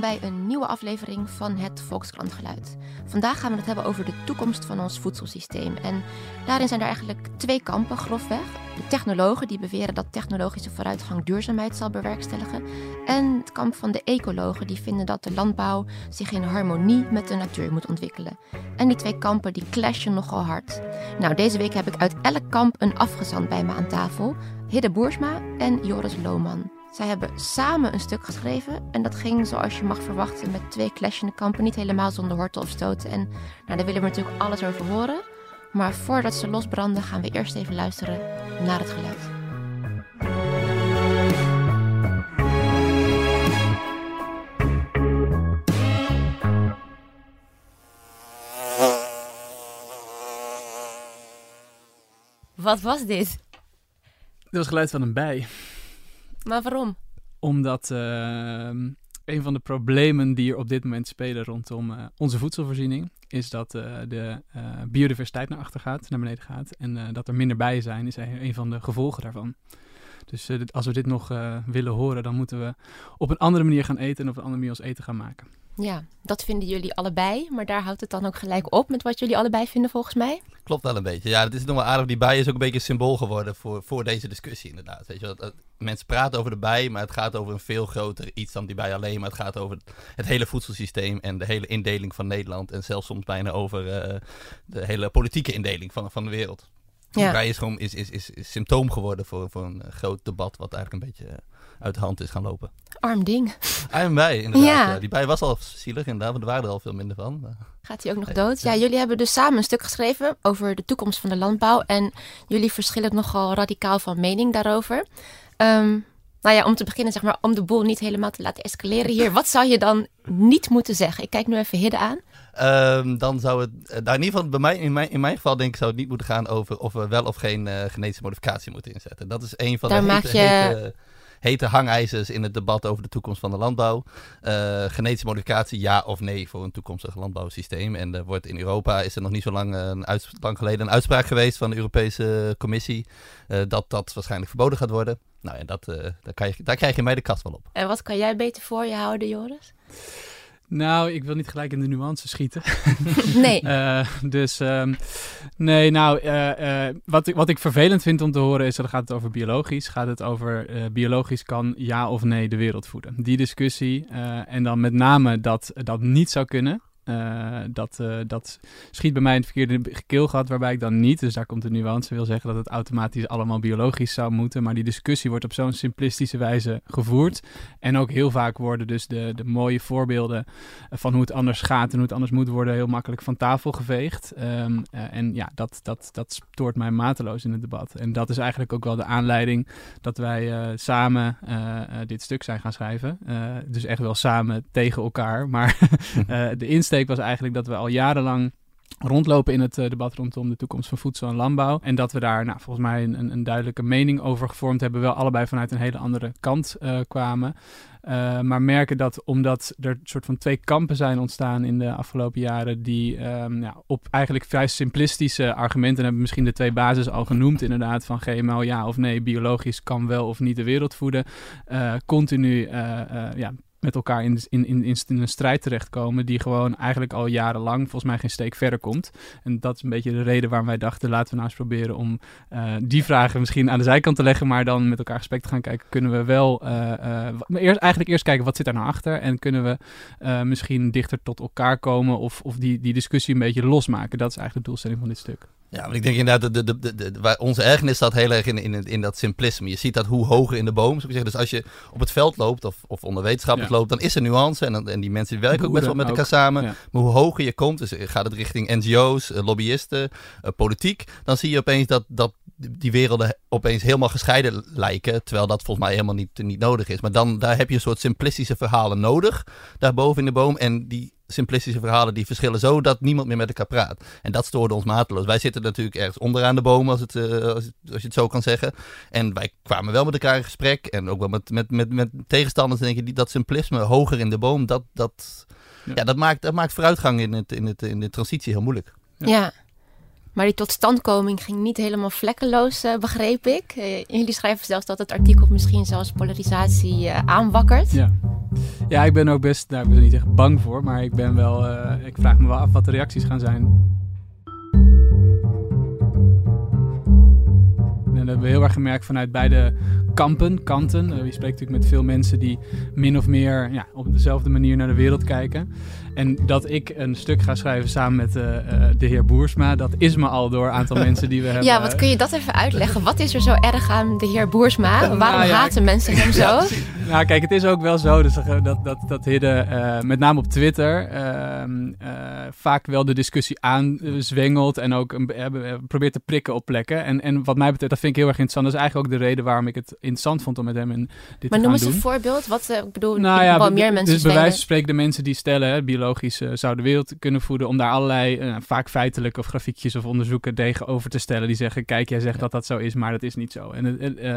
Bij een nieuwe aflevering van het Volkskrantgeluid. Vandaag gaan we het hebben over de toekomst van ons voedselsysteem. En daarin zijn er eigenlijk twee kampen, grofweg. De technologen die beweren dat technologische vooruitgang duurzaamheid zal bewerkstelligen. En het kamp van de ecologen die vinden dat de landbouw zich in harmonie met de natuur moet ontwikkelen. En die twee kampen die clashen nogal hard. Nou, deze week heb ik uit elk kamp een afgezant bij me aan tafel. Hidde Boersma en Joris Lohman. Zij hebben samen een stuk geschreven en dat ging zoals je mag verwachten met twee clashende kampen, niet helemaal zonder horten of stoten. En nou, daar willen we natuurlijk alles over horen. Maar voordat ze losbranden gaan we eerst even luisteren naar het geluid. Wat was dit? Dit was geluid van een bij. Maar waarom? Omdat uh, een van de problemen die er op dit moment spelen rondom uh, onze voedselvoorziening is dat uh, de biodiversiteit naar achter gaat, naar beneden gaat. En dat er minder bijen zijn, is een van de gevolgen daarvan. Dus als we dit nog willen horen, dan moeten we op een andere manier gaan eten en op een andere manier ons eten gaan maken. Ja, dat vinden jullie allebei, maar daar houdt het dan ook gelijk op met wat jullie allebei vinden volgens mij? Klopt wel een beetje. Ja, het is nog wel aardig. Die bij is ook een beetje een symbool geworden voor, voor deze discussie inderdaad. Weet je, dat, dat, mensen praten over de bij, maar het gaat over een veel groter iets dan die bij alleen. Maar het gaat over het hele voedselsysteem en de hele indeling van Nederland. En zelfs soms bijna over uh, de hele politieke indeling van, van de wereld. Ja. Is gewoon is, is, is, is symptoom geworden voor, voor een groot debat wat eigenlijk een beetje... Uh, uit de hand is gaan lopen. Arm ding. Arm bij, inderdaad. Ja. Die bij was al zielig inderdaad, want er waren er al veel minder van. Gaat hij ook nog dood? Ja. jullie hebben dus samen een stuk geschreven over de toekomst van de landbouw. En jullie verschillen nogal radicaal van mening daarover. Um, nou ja, om te beginnen, zeg maar, om de boel niet helemaal te laten escaleren hier. Wat zou je dan niet moeten zeggen? Ik kijk nu even Hidde aan. Um, dan zou het, uh, nou in ieder geval bij mij, in, mijn, in mijn geval denk ik, zou het niet moeten gaan over of we wel of geen uh, genetische modificatie moeten inzetten. Dat is een van Daar de hete, je... hete, hete hangijzers in het debat over de toekomst van de landbouw. Uh, genetische modificatie, ja of nee voor een toekomstig landbouwsysteem. En er wordt in Europa, is er nog niet zo lang, een lang geleden, een uitspraak geweest van de Europese Commissie uh, dat dat waarschijnlijk verboden gaat worden. Nou ja, dat, daar, kan je, daar krijg je mij de kast wel op. En wat kan jij beter voor je houden, Joris? Nou, ik wil niet gelijk in de nuance schieten. nee. uh, dus um, nee, nou, uh, uh, wat, ik, wat ik vervelend vind om te horen is, dat gaat het over biologisch. Gaat het over biologisch kan ja of nee de wereld voeden. Die discussie en dan met name dat dat niet zou kunnen. Uh, dat, uh, dat schiet bij mij in het verkeerde keelgat, waarbij ik dan niet, dus daar komt de nuance, wil zeggen dat het automatisch allemaal biologisch zou moeten. Maar die discussie wordt op zo'n simplistische wijze gevoerd. En ook heel vaak worden dus de, de mooie voorbeelden van hoe het anders gaat en hoe het anders moet worden heel makkelijk van tafel geveegd. Um, uh, en ja, dat, dat, dat stoort mij mateloos in het debat. En dat is eigenlijk ook wel de aanleiding dat wij samen dit stuk zijn gaan schrijven. dus echt wel samen tegen elkaar. Maar de was eigenlijk dat we al jarenlang rondlopen in het uh, debat rondom de toekomst van voedsel en landbouw. En dat we daar nou, volgens mij een, een, duidelijke mening over gevormd hebben. Wel allebei vanuit een hele andere kant uh, kwamen. Uh, maar merken dat omdat er een soort van twee kampen zijn ontstaan in de afgelopen jaren. die ja, op eigenlijk vrij simplistische argumenten hebben. Misschien de twee basis al genoemd, inderdaad. Van GMO ja of nee, biologisch kan wel of niet de wereld voeden. continu ja, met elkaar in, in, in, in, een strijd terechtkomen die gewoon eigenlijk al jarenlang volgens mij geen steek verder komt. En dat is een beetje de reden waarom wij dachten, laten we nou eens proberen om uh, die vragen misschien aan de zijkant te leggen, maar dan met elkaar gesprek te gaan kijken, kunnen we wel uh, uh, eerst, eigenlijk eerst kijken wat zit daar nou achter en kunnen we misschien dichter tot elkaar komen of, of die, die discussie een beetje losmaken. Dat is eigenlijk de doelstelling van dit stuk. Ja, want ik denk inderdaad, de, de, de, de, waar onze ergernis staat heel erg in, in, in dat simplisme. Je ziet dat hoe hoger in de boom. Zou ik zeggen. Dus als je op het veld loopt of, of onder wetenschappers ja. loopt, dan is er nuance. En, en die mensen werken ook best wel met elkaar samen. Ja. Maar hoe hoger je komt, dus gaat het richting NGO's, lobbyisten, uh, politiek, dan zie je opeens dat, dat die werelden opeens helemaal gescheiden lijken. Terwijl dat volgens mij helemaal niet, niet nodig is. Maar dan daar heb je een soort simplistische verhalen nodig, daarboven in de boom. En die simplistische verhalen die verschillen zo dat niemand meer met elkaar praat. En dat stoorde ons mateloos. Wij zitten natuurlijk ergens onderaan de boom, als, het, uh, als, het, als, je het zo kan zeggen. En wij kwamen wel met elkaar in gesprek. En ook wel met, met, met, met tegenstanders. Denk ik, die, dat simplisme hoger in de boom, dat, dat, ja. ja. dat, maakt, dat maakt vooruitgang in, het, in, het, in de transitie heel moeilijk. ja. ja. Maar die totstandkoming ging niet helemaal vlekkeloos, uh, begreep ik. Uh, jullie schrijven zelfs dat het artikel misschien zelfs polarisatie uh, aanwakkert. Ja. Ja, ik ben ook best, nou, ik ben er niet echt bang voor, maar ik ben wel, ik vraag me wel af wat de reacties gaan zijn. Hebben we heel erg gemerkt vanuit beide kampen, kanten. Uh, je spreekt natuurlijk met veel mensen die min of meer ja, op dezelfde manier naar de wereld kijken. En dat ik een stuk ga schrijven samen met uh, de heer Boersma, dat is me al door een aantal mensen die we hebben. Ja, wat kun je dat even uitleggen? Wat is er zo erg aan de heer Boersma? Waarom nou haten mensen hem zo? Nou, kijk, het is ook wel zo dus, dat, dat, dat Hidde, uh, met name op Twitter, ehm, vaak wel de discussie aanzwengelt en ook probeert te prikken op plekken. En, en wat mij betreft, dat vind ik heel erg interessant. Dat is eigenlijk ook de reden waarom ik het interessant vond om met hem in dit maar te gaan doen. Maar noem eens een voorbeeld. Wat, ik bedoel, nou, ja, wel meer mensen Dus bij wijze van spreken de mensen die stellen, hè, biologisch zou de wereld kunnen voeden, om daar allerlei, uh, vaak feitelijke of grafiekjes of onderzoeken tegenover te stellen. Die zeggen, kijk, jij zegt dat dat zo is, maar dat is niet zo. En,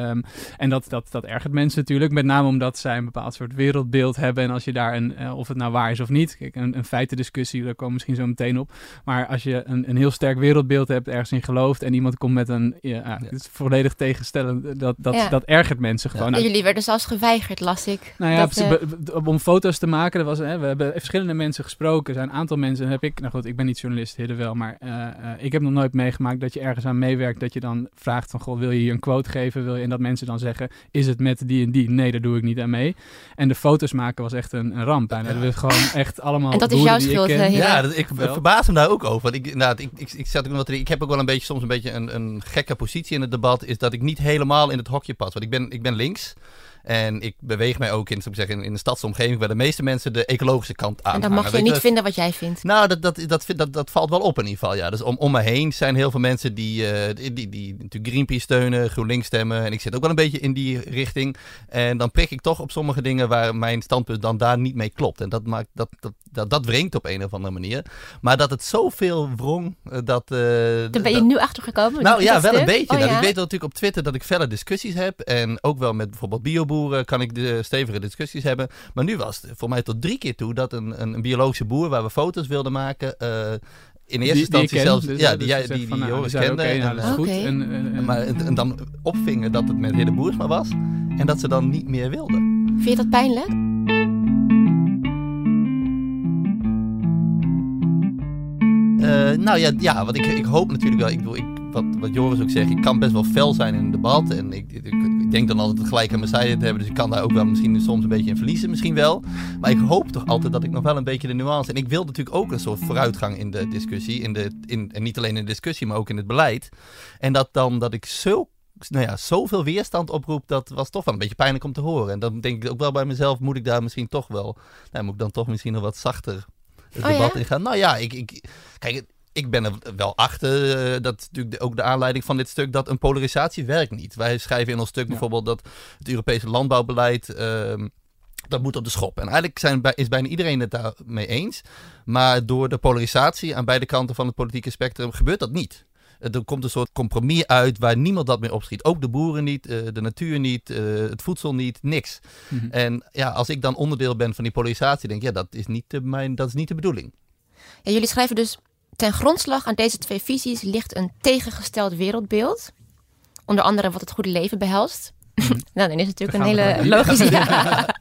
um, en dat, dat, dat ergert mensen natuurlijk, met name omdat zij een bepaald soort wereldbeeld hebben. En als je daar, een, uh, of het nou waar is of niet, kijk, een, een feitendiscussie, daar komen we misschien zo meteen op. Maar als je een, een heel sterk wereldbeeld hebt, ergens in gelooft, en iemand komt met een, ja, ja. Het volledig tegenstellen, dat, dat, ja. dat ergert mensen gewoon. Jullie werden zelfs geweigerd, las ik. Nou ja, dat, om foto's te maken, was, hè, we hebben verschillende mensen gesproken. Er zijn een aantal mensen, heb ik, nou goed, ik ben niet journalist, Hidde wel, maar uh, uh, ik heb nog nooit meegemaakt dat je ergens aan meewerkt, dat je dan vraagt van, goh, wil je hier een quote geven? Wil je, en dat mensen dan zeggen, is het met die en die? Nee, daar doe ik niet aan mee. En de foto's maken was echt een, een ramp. En dat was gewoon echt allemaal En dat is jouw schuld, ik Ja, dat, ik verbaas me daar ook over. Want ik, nou, ik, ik, ik, zat ook wat, ik heb ook wel een beetje, soms een beetje een, een gekke positie in het debat, is dat ik niet helemaal in het hokje pas. Want ik ben, ik ben links. En ik beweeg mij ook in, zou ik zeggen, in de stadsomgeving waar de meeste mensen de ecologische kant aan. En dan mag je niet vinden wat jij vindt. Nou, dat, dat, dat, dat, dat, valt wel op in ieder geval. Ja. Dus om, om me heen zijn heel veel mensen die, uh, die, die, die, natuurlijk Greenpeace steunen, GroenLinks stemmen. En ik zit ook wel een beetje in die richting. En dan prik ik toch op sommige dingen waar mijn standpunt dan daar niet mee klopt. En dat maakt dat, dat, dat, dat wringt op een of andere manier. Maar dat het zoveel wrong, eh, dat... Uh, Daar ben je nu achter gekomen? Nou ja, wel een beetje. Oh, nou, Ik weet natuurlijk op Twitter dat ik felle discussies heb. En ook wel met bijvoorbeeld bioboer kan ik de stevige discussies hebben. Maar nu was het voor mij tot drie keer toe dat een, een, biologische boer waar we foto's wilden maken. Uh, in eerste instantie zelfs, dus, ja, die, dus die, die, die nou, Joris kende. Okay, nou, en, goed. En, en, maar, en, dan opvingen dat het met Hidde Boersma was. En dat ze dan niet meer wilden. Vind je dat pijnlijk? Uh, nou ja, ja want ik, ik hoop natuurlijk wel. Ik, bedoel, ik, wat, wat Joris ook zegt, ik kan best wel fel zijn in een debat. En ik, ik, denk dan altijd gelijk aan mijn zijde te hebben. Dus ik kan daar ook wel misschien soms een beetje in verliezen, misschien wel. Maar ik hoop toch altijd dat ik nog wel een beetje de nuance. En ik wil natuurlijk ook een soort vooruitgang in de discussie. In de, in, en niet alleen in de discussie, maar ook in het beleid. En dat dan dat ik zo nou ja, zoveel weerstand oproep, dat was toch wel een beetje pijnlijk om te horen. En dan denk ik ook wel bij mezelf, moet ik daar misschien toch wel, nou, moet ik dan toch misschien nog wat zachter het oh, debat ja? Nou ja, ik, ik, kijk, ik ben er wel achter, uh, dat is natuurlijk ook de aanleiding van dit stuk, dat een polarisatie werkt niet. Wij schrijven in ons stuk bijvoorbeeld dat het Europese landbouwbeleid, uh, dat moet op de schop. En eigenlijk zijn, is bijna iedereen het daarmee eens. Maar door de polarisatie aan beide kanten van het politieke spectrum gebeurt dat niet. Er komt een soort compromis uit waar niemand dat meer opschiet. Ook de boeren niet, uh, de natuur niet, uh, het voedsel niet, niks. Mm -hmm. En ja, als ik dan onderdeel ben van die polarisatie, denk ik, ja, dat is niet de, mijn, dat is niet de bedoeling. Ja, jullie schrijven dus Ten grondslag aan deze twee visies ligt een tegengesteld wereldbeeld. Onder andere wat het goede leven behelst. Mhm. nou, dan is het natuurlijk een hele logische ja.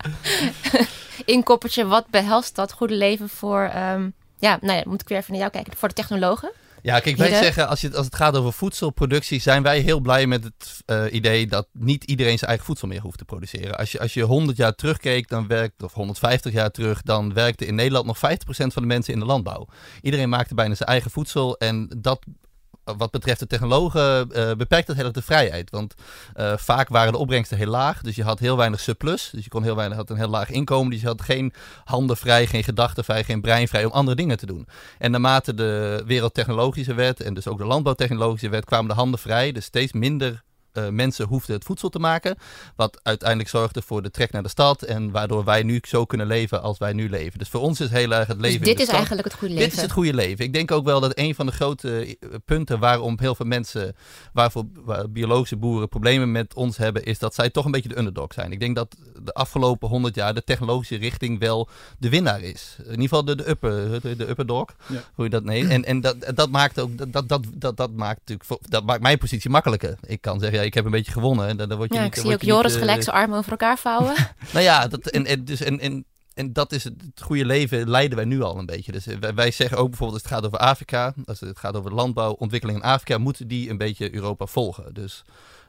inkoppertje. Wat behelst dat goede leven voor... Um, ja, nou ja, moet ik weer even naar jou kijken. Voor de technologen. Ja, kijk, wij zeggen, als, je, als het gaat over voedselproductie, zijn wij heel blij met het uh, idee dat niet iedereen zijn eigen voedsel meer hoeft te produceren. Als je, als je 100 jaar terugkeek, dan werkt, of 150 jaar terug, dan werkte in Nederland nog 50% van de mensen in de landbouw. Iedereen maakte bijna zijn eigen voedsel en dat wat betreft de technologen uh, beperkt dat heel erg de vrijheid. Want uh, vaak waren de opbrengsten heel laag. Dus je had heel weinig surplus. Dus je kon heel weinig, had een heel laag inkomen. Dus je had geen handen vrij, geen gedachten vrij, geen brein vrij om andere dingen te doen. En naarmate de wereldtechnologische werd en dus ook de landbouwtechnologische werd, kwamen de handen vrij. Dus steeds minder uh, mensen hoefden het voedsel te maken. Wat uiteindelijk zorgde voor de trek naar de stad. En waardoor wij nu zo kunnen leven als wij nu leven. Dus voor ons is heel erg het dus leven. Dus dit is eigenlijk het goede leven. Dit is het goede leven. Ik denk ook wel dat een van de grote eh, punten waarom heel veel mensen, waarvoor waar biologische boeren problemen met ons hebben, is dat zij toch een beetje de underdog zijn. Ik denk dat de afgelopen honderd jaar de technologische richting wel de winnaar is. In ieder geval de, de upper, de, de upper dog. Ja. Hoe je dat nee. En, en dat, dat maakt ook dat, dat, dat, dat, maakt natuurlijk dat maakt mijn positie makkelijker. Ik kan zeggen, ja, ik heb een beetje gewonnen. En dan, dan word je ja, niet, ik zie ook Joris gelijk zijn armen over elkaar vouwen. nou ja, dat, en, en, dus, en, en en dat is het, goede leven, leiden wij nu al een beetje. Dus wij, wij, zeggen ook bijvoorbeeld, als het gaat over Afrika, als het gaat over landbouwontwikkeling in Afrika, moeten die een beetje Europa volgen. Dus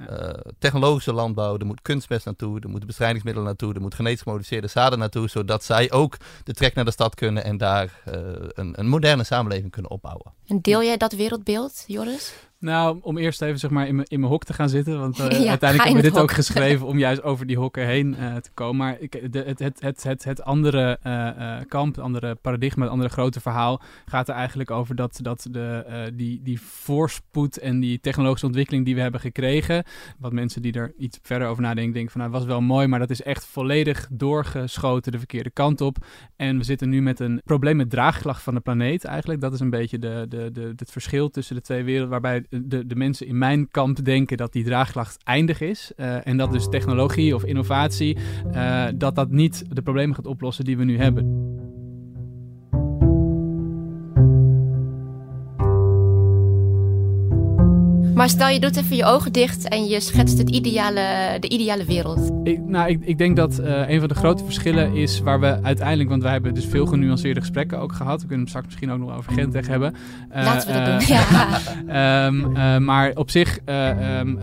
uh, technologische landbouw, er moet kunstmest naartoe, er moeten bestrijdingsmiddelen naartoe, er moet genetisch gemodificeerde zaden naartoe, zodat zij ook de trek naar de stad kunnen en daar uh, een, een moderne samenleving kunnen opbouwen. En deel jij dat wereldbeeld, Joris? Nou, om eerst even zeg maar in mijn, in mijn hok te gaan zitten. Want uh, uiteindelijk hebben we dit ook geschreven om juist over die hokken heen uh, te komen. Maar ik, de, het, het, het, het, het andere uh, kamp, het andere paradigma, het andere grote verhaal gaat er eigenlijk over dat, dat de, die, die voorspoed en die technologische ontwikkeling die we hebben gekregen. Wat mensen die er iets verder over nadenken, denken van nou, was wel mooi, maar dat is echt volledig doorgeschoten de verkeerde kant op. En we zitten nu met een probleem met draagkracht van de planeet eigenlijk. Dat is een beetje de, de, de, het verschil tussen de twee werelden, waarbij de, de mensen in mijn kamp denken dat die draagkracht eindig is. Uh, en dat dus technologie of innovatie, uh, dat dat niet de problemen gaat oplossen die we nu hebben. Maar stel je doet even je ogen dicht en je schetst het ideale, de ideale wereld. Ik, nou, ik, ik denk dat uh, een van de grote verschillen is waar we uiteindelijk, want wij hebben dus veel genuanceerde gesprekken ook gehad. We kunnen het straks misschien ook nog over Gentech hebben. Uh, Laten we dat uh, doen, ja. um, maar op zich, um,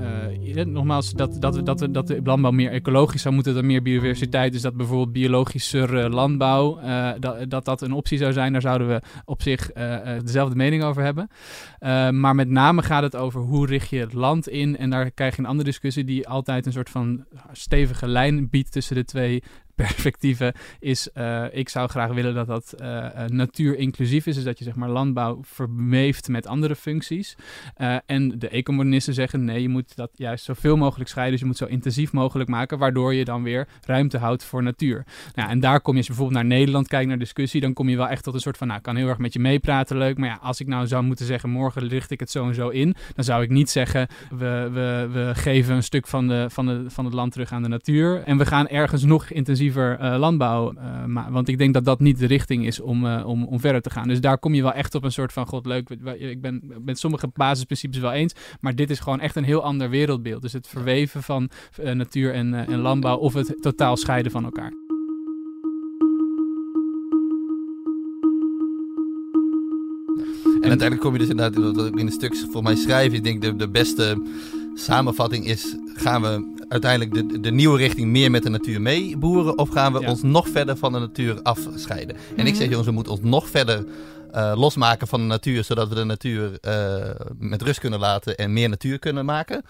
nogmaals, dat, dat, dat, dat de landbouw meer ecologisch zou moeten, dan meer biodiversiteit. Dus dat bijvoorbeeld biologischer landbouw, dat, dat dat een optie zou zijn. Daar zouden we op zich dezelfde mening over hebben. maar met name gaat het over hoe richt je het land in? En daar krijg je een andere discussie die altijd een soort van stevige lijn biedt tussen de twee perspectieven is, uh, ik zou graag willen dat dat natuur inclusief is. Dus dat je zeg maar landbouw vermeeft met andere functies. En de ecomodernisten zeggen nee, je moet dat juist zoveel mogelijk scheiden. Dus je moet zo intensief mogelijk maken, waardoor je dan weer ruimte houdt voor natuur. Nou, en daar kom je, als je bijvoorbeeld naar Nederland kijkt, naar discussie, dan kom je wel echt tot een soort van, nou, ik kan heel erg met je meepraten, leuk. Maar ja, als ik nou zou moeten zeggen, morgen richt ik het zo en zo in, dan zou ik niet zeggen, we, we, we geven een stuk van, de, van, de, van het land terug aan de natuur. En we gaan ergens nog intensief uh, landbouw. Uh, maar, want ik denk dat dat niet de richting is om, uh, om, om verder te gaan. Dus daar kom je wel echt op een soort van, god leuk, ik ben met sommige basisprincipes wel eens. Maar dit is gewoon echt een heel ander wereldbeeld. Dus het verweven van natuur en, en landbouw of het totaal scheiden van elkaar. En uiteindelijk kom je dus inderdaad, in een stuk voor mij schrijf, ik denk de, de beste samenvatting is, gaan we uiteindelijk de, de nieuwe richting meer met de natuur meeboeren of gaan we ons nog verder van de natuur afscheiden? En ik mhm. zeg jongens, we moeten ons nog verder uh, losmaken van de natuur, zodat we de natuur uh, met rust kunnen laten en meer natuur kunnen maken.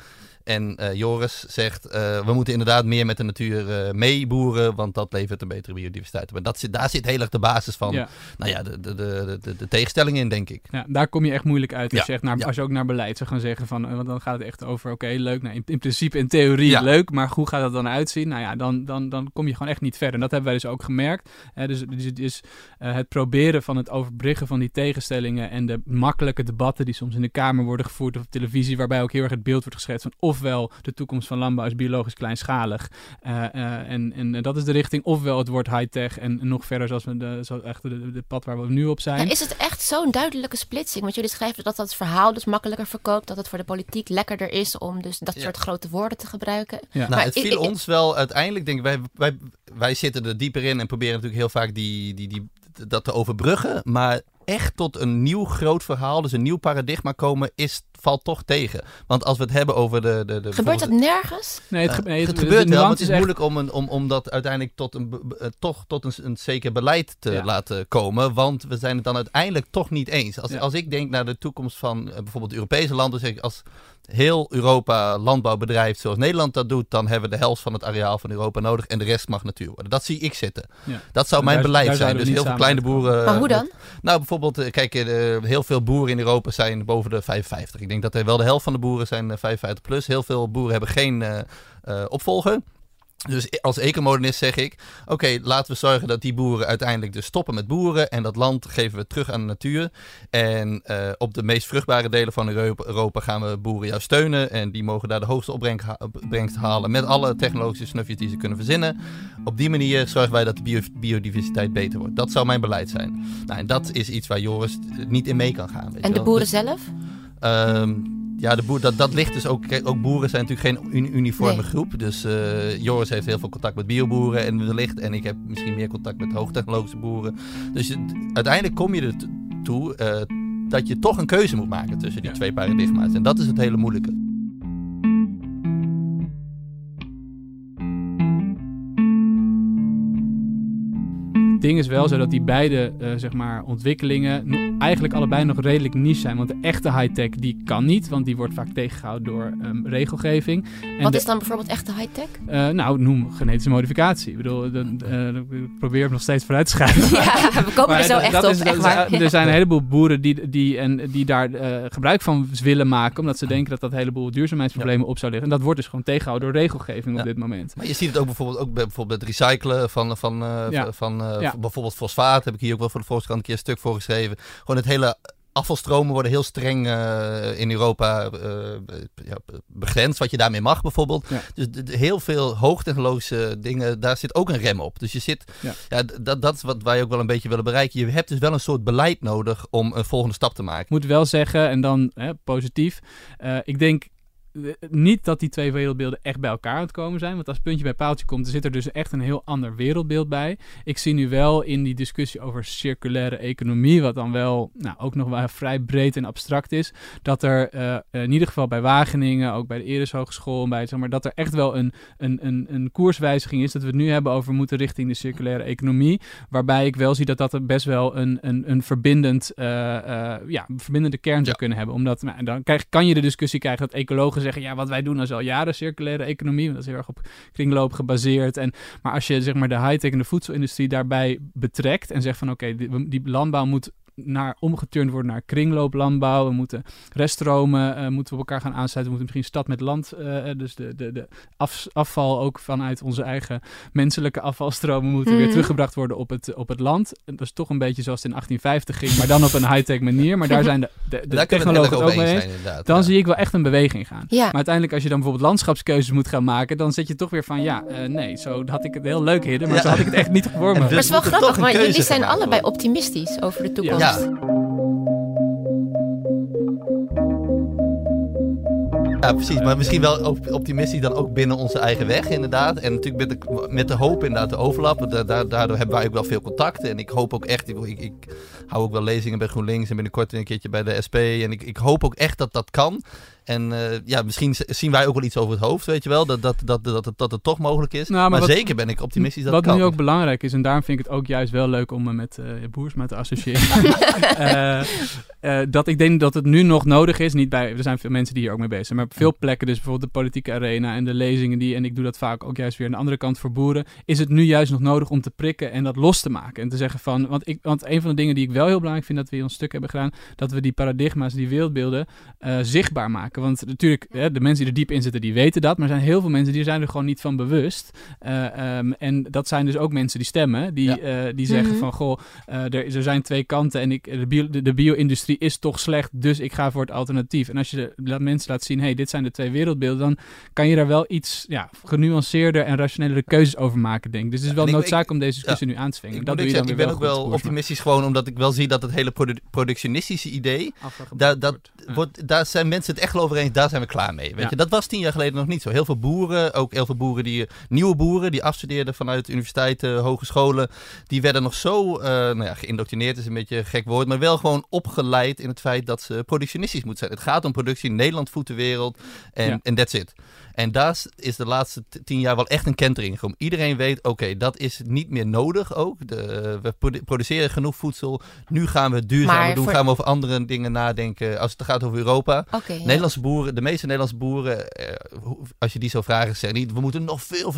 En uh, Joris zegt, uh, we moeten inderdaad meer met de natuur uh, meeboeren, want dat levert een betere biodiversiteit. Maar dat zit, daar zit heel erg de basis van ja. Nou ja, de, de, de, de, de tegenstelling in, denk ik. Ja, daar kom je echt moeilijk uit als, je, echt naar, als je ook naar beleid zou gaan zeggen. Van, want dan gaat het echt over, oké, okay, leuk. Nou, in, in, principe, in theorie leuk, maar hoe gaat dat dan uitzien? Nou ja, dan, dan, dan kom je gewoon echt niet verder. En dat hebben wij dus ook gemerkt. Hè, dus dus, dus het proberen van het overbruggen van die tegenstellingen en de makkelijke debatten die soms in de Kamer worden gevoerd of op televisie, waarbij ook heel erg het beeld wordt geschetst van of ofwel de toekomst van landbouw is biologisch kleinschalig. Uh, uh, en, en dat is de richting. Ofwel het wordt high-tech en nog verder zoals we de, zo echt de, de, pad waar we nu op zijn. Ja, is het echt zo'n duidelijke splitsing? Want jullie schrijven dat dat het verhaal dus makkelijker verkoopt. Dat het voor de politiek lekkerder is om dus dat soort grote woorden te gebruiken. Ja. Nou, het viel ons wel uiteindelijk, denk ik, wij, wij, wij zitten er dieper in en proberen natuurlijk heel vaak die, die, die, dat te overbruggen. Maar echt tot een nieuw groot verhaal, dus een nieuw paradigma komen, is, valt toch tegen. Want als we het hebben over de... de, de gebeurt dat nergens? Nee, het, nee, het, het gebeurt wel, maar het is moeilijk om, een, om, om dat uiteindelijk tot een, uh, toch tot een, een zeker beleid te ja. laten komen. Want we zijn het dan uiteindelijk toch niet eens. Als, ja. als ik denk naar de toekomst van uh, bijvoorbeeld Europese landen, zeg ik als heel Europa landbouw bedrijft zoals Nederland dat doet, dan hebben we de helft van het areaal van Europa nodig en de rest mag natuur worden. Dat zie ik zitten. Ja. Dat zou mijn daar, beleid daar zijn. Dus heel veel kleine boeren. Maar hoe dan? Nou, bijvoorbeeld, kijk, uh, heel veel boeren in Europa zijn boven de 55. Ik denk dat er wel de helft van de boeren zijn 55 plus. Heel veel boeren hebben geen uh, uh, opvolger. Dus als ecomodernist zeg ik, oké, laten we zorgen dat die boeren uiteindelijk dus stoppen met boeren en dat land geven we terug aan de natuur. En uh, op de meest vruchtbare delen van Europa gaan we boeren juist steunen en die mogen daar de hoogste opbrengst halen met alle technologische snufjes die ze kunnen verzinnen. Op die manier zorgen wij dat de bio biodiversiteit beter wordt. Dat zou mijn beleid zijn. Nou, en dat is iets waar Joris niet in mee kan gaan. Weet en de boeren dus, zelf? Um, ja, de boer, dat, dat ligt dus ook. Kijk, ook boeren zijn natuurlijk geen uniforme groep. Dus uh, Joris heeft heel veel contact met bioboeren en wellicht. En ik heb misschien meer contact met hoogtechnologische boeren. Dus uiteindelijk kom je er toe uh, dat je toch een keuze moet maken tussen die twee paradigma's. En dat is het hele moeilijke. Ding is wel zo dat die beide uh, zeg maar, ontwikkelingen eigenlijk allebei nog redelijk niche zijn. Want de echte high-tech die kan niet, want die wordt vaak tegengehouden door um, regelgeving. En Wat is dan bijvoorbeeld echte high-tech? Uh, nou, noem genetische modificatie. Ik bedoel, de, ik probeer hem nog steeds vooruit te schrijven. ja, we komen er zo echt op. Is, echt maar. Er zijn een heleboel boeren die, die, en, die daar gebruik van willen maken, omdat ze denken dat dat een heleboel duurzaamheidsproblemen op zou liggen. En dat wordt dus gewoon tegengehouden door regelgeving op dit moment. Maar je ziet het ook bijvoorbeeld, ook bij, bijvoorbeeld het recyclen van, van, van bijvoorbeeld fosfaat. Heb ik hier ook wel voor de Volkskrant een keer een stuk voor geschreven. Gewoon het hele afvalstromen worden heel streng uh, in Europa uh, ja, begrensd. Wat je daarmee mag bijvoorbeeld. Dus heel veel hoogtechnologische dingen, daar zit ook een rem op. Dus je zit, ja. ja dat, dat is wat wij ook wel een beetje willen bereiken. Je hebt dus wel een soort beleid nodig om een volgende stap te maken. Ik moet wel zeggen, en dan hè, positief. Uh, ik denk niet dat die twee wereldbeelden echt bij elkaar aan het komen zijn. Want als puntje bij paaltje komt, zit er dus echt een heel ander wereldbeeld bij. Ik zie nu wel in die discussie over circulaire economie, wat dan wel nou, ook nog wel vrij breed en abstract is, dat er uh, in ieder geval bij Wageningen, ook bij de Eres Hogeschool, bij, zeg maar, dat er echt wel een, een, een, een koerswijziging is. Dat we het nu hebben over moeten richting de circulaire economie. Waarbij ik wel zie dat dat best wel een, een, een verbindend, uh, uh, ja, verbindende kern zou kunnen hebben. Omdat nou, dan krijg, kan je de discussie krijgen dat ecologen zeggen, ja, wat wij doen is al jaren circulaire economie. Want dat is heel erg op kringloop gebaseerd. En, maar als je zeg maar de high-tech en de voedselindustrie daarbij betrekt en zegt van oké, die, die landbouw moet naar, omgeturnd worden naar kringlooplandbouw. We moeten reststromen uh, moeten we elkaar gaan aansluiten. We moeten misschien stad met land, uh, dus de, de, de af, afval ook vanuit onze eigen menselijke afvalstromen moeten weer mhm. teruggebracht worden op het, op het land. Dat is toch een beetje zoals het in 1850 ging, maar dan op een high-tech manier. Maar daar zijn de, de, de technologen ook mee eens. Dan zie ik wel echt een beweging gaan. Ja. Maar uiteindelijk als je dan bijvoorbeeld landschapskeuzes moet gaan maken, dan zit je toch weer van ja, uh, nee, zo had ik het heel leuk hidden, maar zo had ik het echt niet voor me. Maar het is wel grappig, maar jullie zijn allebei optimistisch over de toekomst. Ja. precies. Maar misschien wel optimistisch dan ook binnen onze eigen weg, inderdaad. En natuurlijk met de, met de hoop inderdaad de overlap. daardoor hebben wij ook wel veel contacten. En ik hoop ook echt, ik, ik, ik, hou ook wel lezingen bij GroenLinks en binnenkort een keertje bij de SP. En ik, ik hoop ook echt dat dat kan. En uh, ja, misschien zien wij ook wel iets over het hoofd, weet je wel. Dat, dat, dat, dat, dat, dat het toch mogelijk is. Nou, maar, maar zeker ben ik optimistisch dat Wat kan. nu ook belangrijk is, en daarom vind ik het ook juist wel leuk om me met uh, Boersma te associëren. uh, dat ik denk dat het nu nog nodig is. Niet bij, er zijn veel mensen die hier ook mee bezig zijn. Maar op veel plekken, dus bijvoorbeeld de politieke arena en de lezingen die, en ik doe dat vaak ook juist weer aan de andere kant voor boeren. Is het nu juist nog nodig om te prikken en dat los te maken. En te zeggen van, want, ik, want een van de dingen die ik wel heel belangrijk vind dat we in ons stuk hebben gedaan, dat we die paradigma's, die wereldbeelden zichtbaar maken. Want natuurlijk de mensen die er diep in zitten, die weten dat. Maar er zijn heel veel mensen die zijn er gewoon niet van bewust. Uh, en dat zijn dus ook mensen die stemmen. Die, uh, die zeggen mhm. van, goh, uh, er, er, zijn twee kanten. En ik, de, bio, de, bio-industrie is toch slecht. Dus ik ga voor het alternatief. En als je de, mensen laat zien, hey, dit zijn de twee wereldbeelden. Dan kan je daar wel iets ja, genuanceerder en rationelere keuzes over maken, denk ik. Dus het is wel noodzaak om deze discussie nu aan te zwingen. Dat doe je dan ik ben ook wel optimistisch gewoon omdat ik wel zie dat het hele productionistische idee... Daar, dat, wordt, daar zijn mensen het echt over eens daar zijn we klaar mee. Weet je? Dat was tien jaar geleden nog niet zo. Heel veel boeren, ook heel veel boeren die, nieuwe boeren die afstudeerden vanuit universiteiten, hogescholen, die werden nog zo, uh, nou ja, geïndoctrineerd is een beetje een gek woord, maar wel gewoon opgeleid in het feit dat ze productionistisch moeten zijn. Het gaat om productie, Nederland voedt de wereld en ja. that's it. En daar is de laatste tien jaar wel echt een kentering gekomen. Iedereen weet, oké, dat is niet meer nodig ook. De, we produceren genoeg voedsel. Nu gaan we duurzamer doen. Gaan we over andere dingen nadenken als het gaat over Europa. Okay, Nederlandse boeren, de meeste Nederlandse boeren, eh, als je die zou vragen, zeggen niet, we moeten nog veel,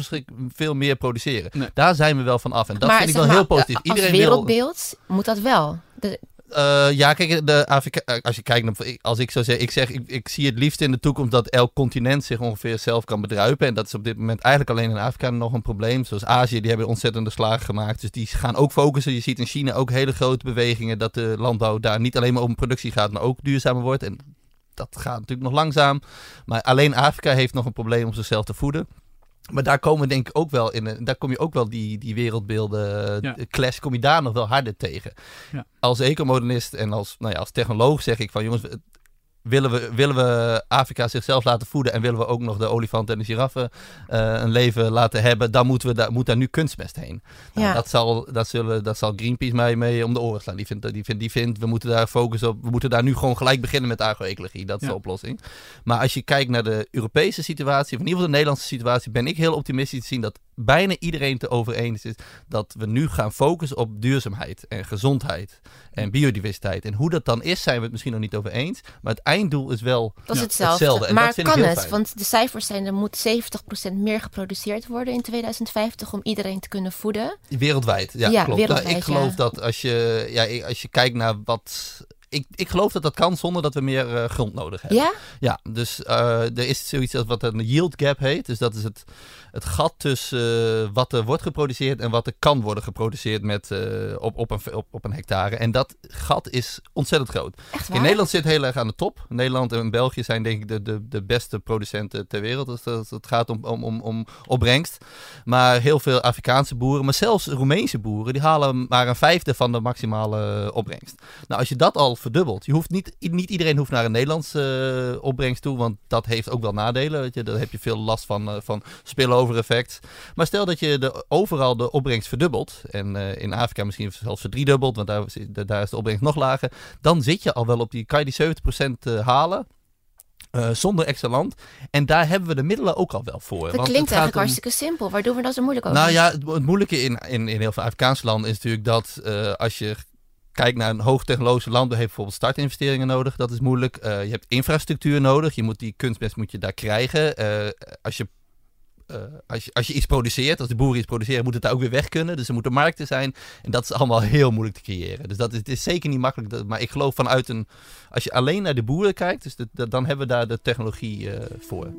veel meer produceren. Daar zijn we wel van af. En dat vind ik wel heel positief. Iedereen als wereldbeeld moet dat wel. De, uh, ja, kijk, de Afrika, eh, als je kijkt, als ik zou zeggen, ik zeg, ik, ik, zie het liefst in de toekomst dat elk continent zich ongeveer zelf kan bedruipen. En dat is op dit moment eigenlijk alleen in Afrika nog een probleem. Zoals Azië, die hebben ontzettende slagen gemaakt. Dus die gaan ook focussen. Je ziet in China ook hele grote bewegingen dat de landbouw daar niet alleen maar om productie gaat, maar ook duurzamer wordt. En dat gaat natuurlijk nog langzaam. Maar alleen Afrika heeft nog een probleem om zichzelf te voeden. Maar daar komen denk ik ook wel in. Daar kom je ook wel die, die wereldbeelden ja. clash, kom je daar nog wel harder tegen. Ja. Als ecomodernist en als, nou ja, als technoloog zeg ik van jongens, willen we, willen we Afrika zichzelf laten voeden en willen we ook nog de olifanten en de giraffen een leven laten hebben, dan moeten we daar, moet daar nu kunstmest heen. Nou, dat, zal, dat, zullen, dat zal Greenpeace mij mee om de oren slaan. Die vindt, die vindt, die vindt we moeten daar focussen op, we moeten daar nu gewoon gelijk beginnen met agro-ecologie. Dat is de oplossing. Maar als je kijkt naar de Europese situatie, of in ieder geval de Nederlandse situatie, ben ik heel optimistisch te zien dat bijna iedereen het over eens is dat we nu gaan focussen op duurzaamheid en gezondheid en biodiversiteit. En hoe dat dan is, zijn we het misschien nog niet over eens. Maar het einddoel is wel dat is hetzelfde. maar kan het? Want de cijfers zijn er moet 70% meer geproduceerd worden in 2050 om iedereen te kunnen voeden. Wereldwijd, ja, klopt. Nou, ik geloof dat als je, ja, als je kijkt naar wat ik, ik geloof dat dat kan zonder dat we meer uh, grond nodig hebben. Ja? Ja, dus uh, er is zoiets als wat een yield gap heet. Dus dat is het, het gat tussen uh, wat er wordt geproduceerd en wat er kan worden geproduceerd met, op, op, een, op, op een hectare. En dat gat is ontzettend groot. In Nederland zit heel erg aan de top. Nederland en België zijn denk ik de, de, de beste producenten ter wereld als het gaat om, om, om, om opbrengst. Maar heel veel Afrikaanse boeren, maar zelfs Roemeense boeren, die halen maar een vijfde van de maximale opbrengst. Nou, als je dat al verdubbeld. Je hoeft niet, niet iedereen hoeft naar een Nederlandse uh, opbrengst toe, want dat heeft ook wel nadelen. Weet je. Daar heb je veel last van, uh, van spillover effect. Maar stel dat je de, overal de opbrengst verdubbelt, en uh, in Afrika misschien zelfs verdriedubbelt, want daar, daar is de opbrengst nog lager, dan zit je al wel op die, kan je die 70% halen. Uh, zonder extra land. En daar hebben we de middelen ook al wel voor. Dat want klinkt eigenlijk om... hartstikke simpel. Waar doen we dat zo moeilijk over? Nou ja, het, het moeilijke in, in, in heel veel Afrikaanse landen is natuurlijk dat uh, als je kijk naar een hoogtechnologische land, heeft bijvoorbeeld startinvesteringen nodig. Dat is moeilijk. Uh, je hebt infrastructuur nodig. Je moet die kunstmest moet je daar krijgen. Uh, als je uh, als, je, als je iets produceert, als de boeren iets produceren, moet het daar ook weer weg kunnen. Dus er moeten markten zijn. En dat is allemaal heel moeilijk te creëren. Dus dat is, het is zeker niet makkelijk. maar ik geloof vanuit een. Als je alleen naar de boeren kijkt, dus dan hebben we daar de technologie voor.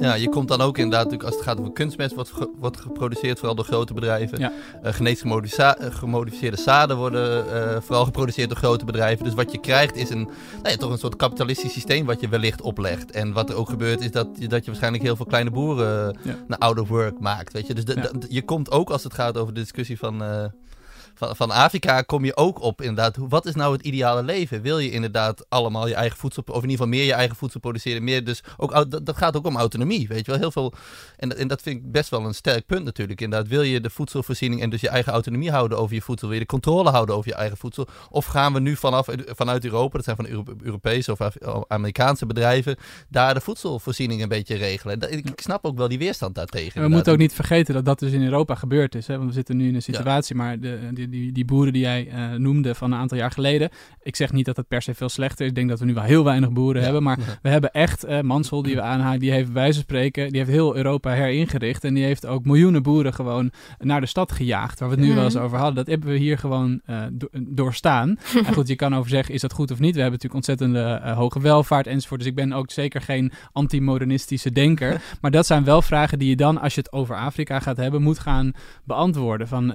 Ja, je komt dan ook inderdaad, natuurlijk, als het gaat over kunstmest, wat wordt geproduceerd vooral door grote bedrijven. Ja. Uh, genetisch eh, gemodificeerde zaden worden uh, vooral geproduceerd door grote bedrijven. Dus wat je krijgt is een, nou ja, toch een soort kapitalistisch systeem wat je wellicht oplegt. En wat er ook gebeurt is dat, je, dat je waarschijnlijk heel veel kleine boeren ja. naar out of work maakt. Weet je? Dus de, de, je komt ook als het gaat over de discussie van van, van Afrika kom je ook op inderdaad, wat is nou het ideale leven? Wil je inderdaad allemaal je eigen voedsel, of in ieder geval meer je eigen voedsel produceren, meer dus ook, dat, dat gaat ook om autonomie, weet je wel, heel veel, en, en dat vind ik best wel een sterk punt natuurlijk, inderdaad, wil je de voedselvoorziening en dus je eigen autonomie houden over je voedsel, wil je de controle houden over je eigen voedsel, of gaan we nu vanaf, vanuit Europa, dat zijn van Euro Europese of Amerikaanse bedrijven, daar de voedselvoorziening een beetje regelen. Ik, ik snap ook wel die weerstand daartegen. we moeten ook niet vergeten dat dat dus in Europa gebeurd is, hè? want we zitten nu in een situatie, maar de, die, die, die boeren die jij uh, noemde van een aantal jaar geleden. Ik zeg niet dat het per se veel slechter is. Ik denk dat we nu wel heel weinig boeren hebben. Maar we hebben echt, uh, Mansel die we aanhaken, die heeft wijze spreken, die heeft heel Europa heringericht. En die heeft ook miljoenen boeren gewoon naar de stad gejaagd. Waar we het nu wel eens over hadden. Dat hebben we hier gewoon do doorstaan. en goed, je kan over zeggen, is dat goed of niet? We hebben natuurlijk ontzettende hoge welvaart enzovoort. Dus ik ben ook zeker geen anti-modernistische denker. maar dat zijn wel vragen die je dan, als je het over Afrika gaat hebben, moet gaan beantwoorden. Van,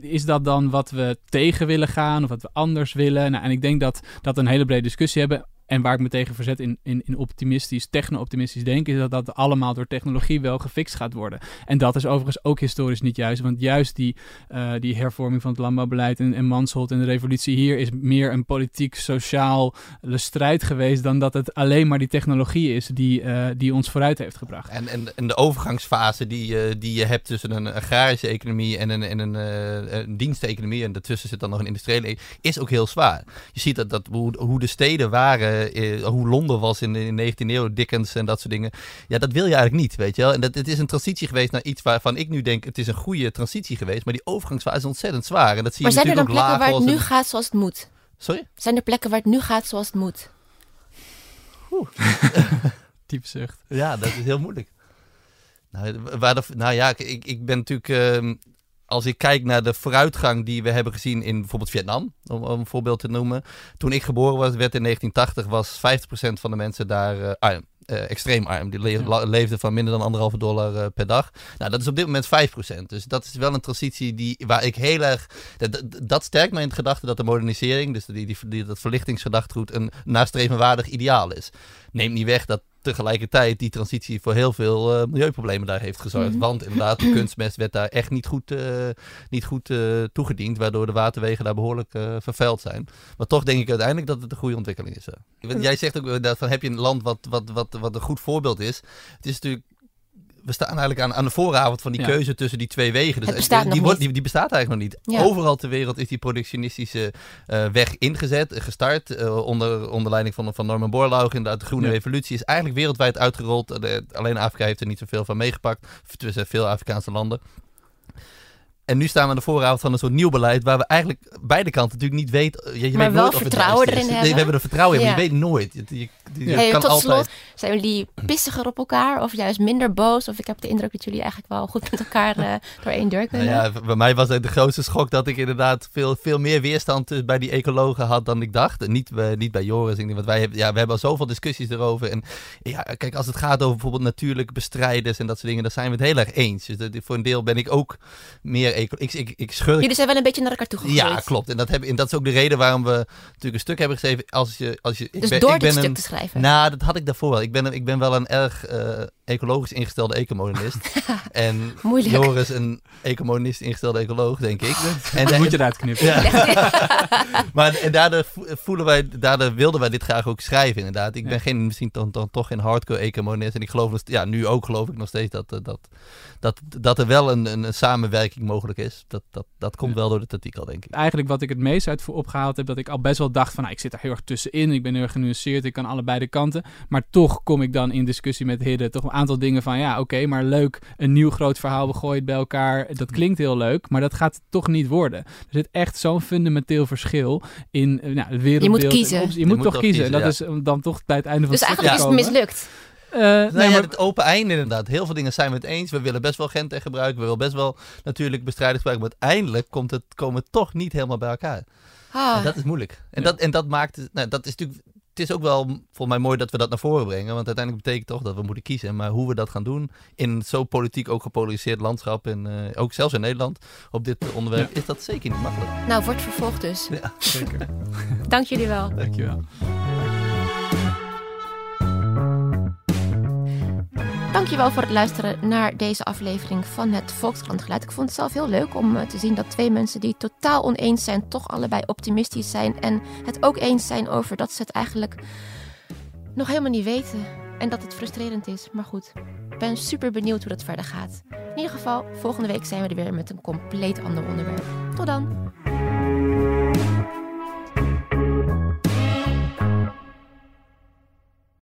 is dat dan wat we tegen willen gaan of wat we anders willen. Nou, en ik denk dat dat een hele brede discussie hebben. En waar ik me tegen verzet in, in, in optimistisch, techno-optimistisch denken, is dat dat allemaal door technologie wel gefixt gaat worden. En dat is overigens ook historisch niet juist, want juist die, uh, die hervorming van het landbouwbeleid en, en Mansholt en de revolutie hier is meer een politiek-sociaal strijd geweest dan dat het alleen maar die technologie is die, uh, die ons vooruit heeft gebracht. En, en, en de overgangsfase die, die je hebt tussen een agrarische economie en een, en een, een diensteconomie, en daartussen zit dan nog een industriële, e-, is ook heel zwaar. Je ziet dat, dat hoe, hoe de steden waren uh, hoe Londen was in de 19e eeuw, Dickens en dat soort dingen. Ja, dat wil je eigenlijk niet, weet je wel. En dat, het is een transitie geweest naar iets waarvan ik nu denk, het is een goede transitie geweest, maar die overgangsfase is ontzettend zwaar. En dat zie maar je zijn er dan plekken waar het nu gaat zoals het moet? Sorry? Zijn er plekken waar het nu gaat zoals het moet? Diep zucht. Ja, dat is heel moeilijk. Nou, waar de, nou ja, ik, ik ben natuurlijk... Uh, als ik kijk naar de vooruitgang die we hebben gezien in bijvoorbeeld Vietnam, om, om een voorbeeld te noemen. Toen ik geboren was, werd in 1980 was 50% van de mensen daar uh, arm. Uh, extreem arm. Die le leefden van minder dan anderhalve dollar uh, per dag. Nou, dat is op dit moment 5%. Dus dat is wel een transitie die, waar ik heel erg... Dat, dat sterkt mij in het gedachte dat de modernisering, dus die, die, die, dat verlichtingsgedachtegoed, een nastrevenwaardig ideaal is. Neemt niet weg dat tegelijkertijd die transitie voor heel veel uh, milieuproblemen daar heeft gezorgd. Mhm. Want inderdaad, de kunstmest werd daar echt niet goed, uh, niet goed uh, toegediend, waardoor de waterwegen daar behoorlijk vervuild zijn. Maar toch denk ik uiteindelijk dat het een goede ontwikkeling is. Jij zegt ook dat van heb je een land wat, wat, wat, wat een goed voorbeeld is. Het is natuurlijk we staan eigenlijk aan, aan de vooravond van die keuze tussen die twee wegen. Dus die, die, wordt, die, bestaat eigenlijk nog niet. Overal ter wereld is die productionistische uh, weg ingezet, uh, gestart. Uh, onder, onder leiding van, van Norman Borlaug. Inderdaad, de groene revolutie is eigenlijk wereldwijd uitgerold. alleen Afrika heeft er niet zoveel van meegepakt. Tussen veel Afrikaanse landen. En nu staan we aan de vooravond van een soort nieuw beleid waar we eigenlijk beide kanten natuurlijk niet weten. Je, je maar weet wel vertrouwen erin hebben. we hebben er vertrouwen in, maar je weet nooit. Je, je, kan tot altijd... slot, zijn jullie pissiger op elkaar of juist minder boos? Of ik heb de indruk dat jullie eigenlijk wel goed met elkaar uh, door één deur kunnen. Nou ja, bij mij was het de grootste schok dat ik inderdaad veel, veel meer weerstand bij die ecologen had dan ik dacht. Niet, bij, niet bij Joris. Want wij hebben, ja, we hebben al zoveel discussies erover. En ja, kijk, als het gaat over bijvoorbeeld natuurlijke bestrijders en dat soort dingen, dan zijn we het heel erg eens. Dus voor een deel ben ik ook meer ik, ik, ik. Jullie zijn wel een beetje naar elkaar toe gegroeid. Ja, klopt. En dat, heb, en dat is ook de reden waarom we natuurlijk een stuk hebben geschreven. Als je, als je, ik dus ben, door ik ben dit stuk te schrijven? Nou, dat had ik daarvoor wel. Ik ben, ik ben wel een erg uh, ecologisch ingestelde ecomodernist. en Moeilijk. Joris een ecomodernist ingestelde ecoloog, denk ik. en dan moet je eruit knippen. Ja. maar en daardoor, voelen wij, daardoor wilden wij dit graag ook schrijven, inderdaad. Ik ben geen, misschien dan, dan toch geen hardcore ecomodernist. En ik geloof, ja, nu ook geloof ik nog steeds dat, dat, dat, dat er wel een, een, samenwerking mogelijk is. Dat, dat, dat komt wel door het artikel, denk ik. Eigenlijk wat ik het meest uit voor opgehaald heb, dat ik al best wel dacht van, nou, ik zit er heel erg tussenin. Ik ben heel erg genuanceerd, ik kan allebei de kanten. Maar toch kom ik dan in discussie met Hidde toch een aantal dingen van, ja, oké, maar leuk, een nieuw groot verhaal, we gooien het bij elkaar. Dat klinkt heel leuk, maar dat gaat toch niet worden. Er zit echt zo'n fundamenteel verschil in uh, nou, het wereldbeeld. Je moet kiezen. Je, moet, toch kiezen. dat is dan toch bij het einde van dus het Dus eigenlijk is het mislukt. Uh, nee, maar... het open einde inderdaad. Heel veel dingen zijn we het eens. We willen best wel Gente gebruiken. We willen best wel natuurlijk bestrijding gebruiken. Maar uiteindelijk komt het, komen we toch niet helemaal bij elkaar. Ah. En dat is moeilijk. En, dat, en dat maakt... Nou, dat is natuurlijk... Het is ook wel volgens mij mooi dat we dat naar voren brengen. Want uiteindelijk betekent toch dat we moeten kiezen. Maar hoe we dat gaan doen in zo'n politiek ook gepolariseerd landschap. En uh, ook zelfs in Nederland op dit onderwerp. Is dat zeker niet makkelijk. Nou, wordt vervolgd dus. Ja, zeker. Dank jullie wel. Dank je wel. Dankjewel voor het luisteren naar deze aflevering van het Volkskrantgeluid. Ik vond het zelf heel leuk om eh, te zien dat twee mensen die totaal oneens zijn, toch allebei optimistisch zijn. En het ook eens zijn over dat ze het eigenlijk nog helemaal niet weten. En dat het frustrerend is. Maar goed, ik ben super benieuwd hoe dat verder gaat. In ieder geval, volgende week zijn we er weer met een compleet ander onderwerp. Tot dan!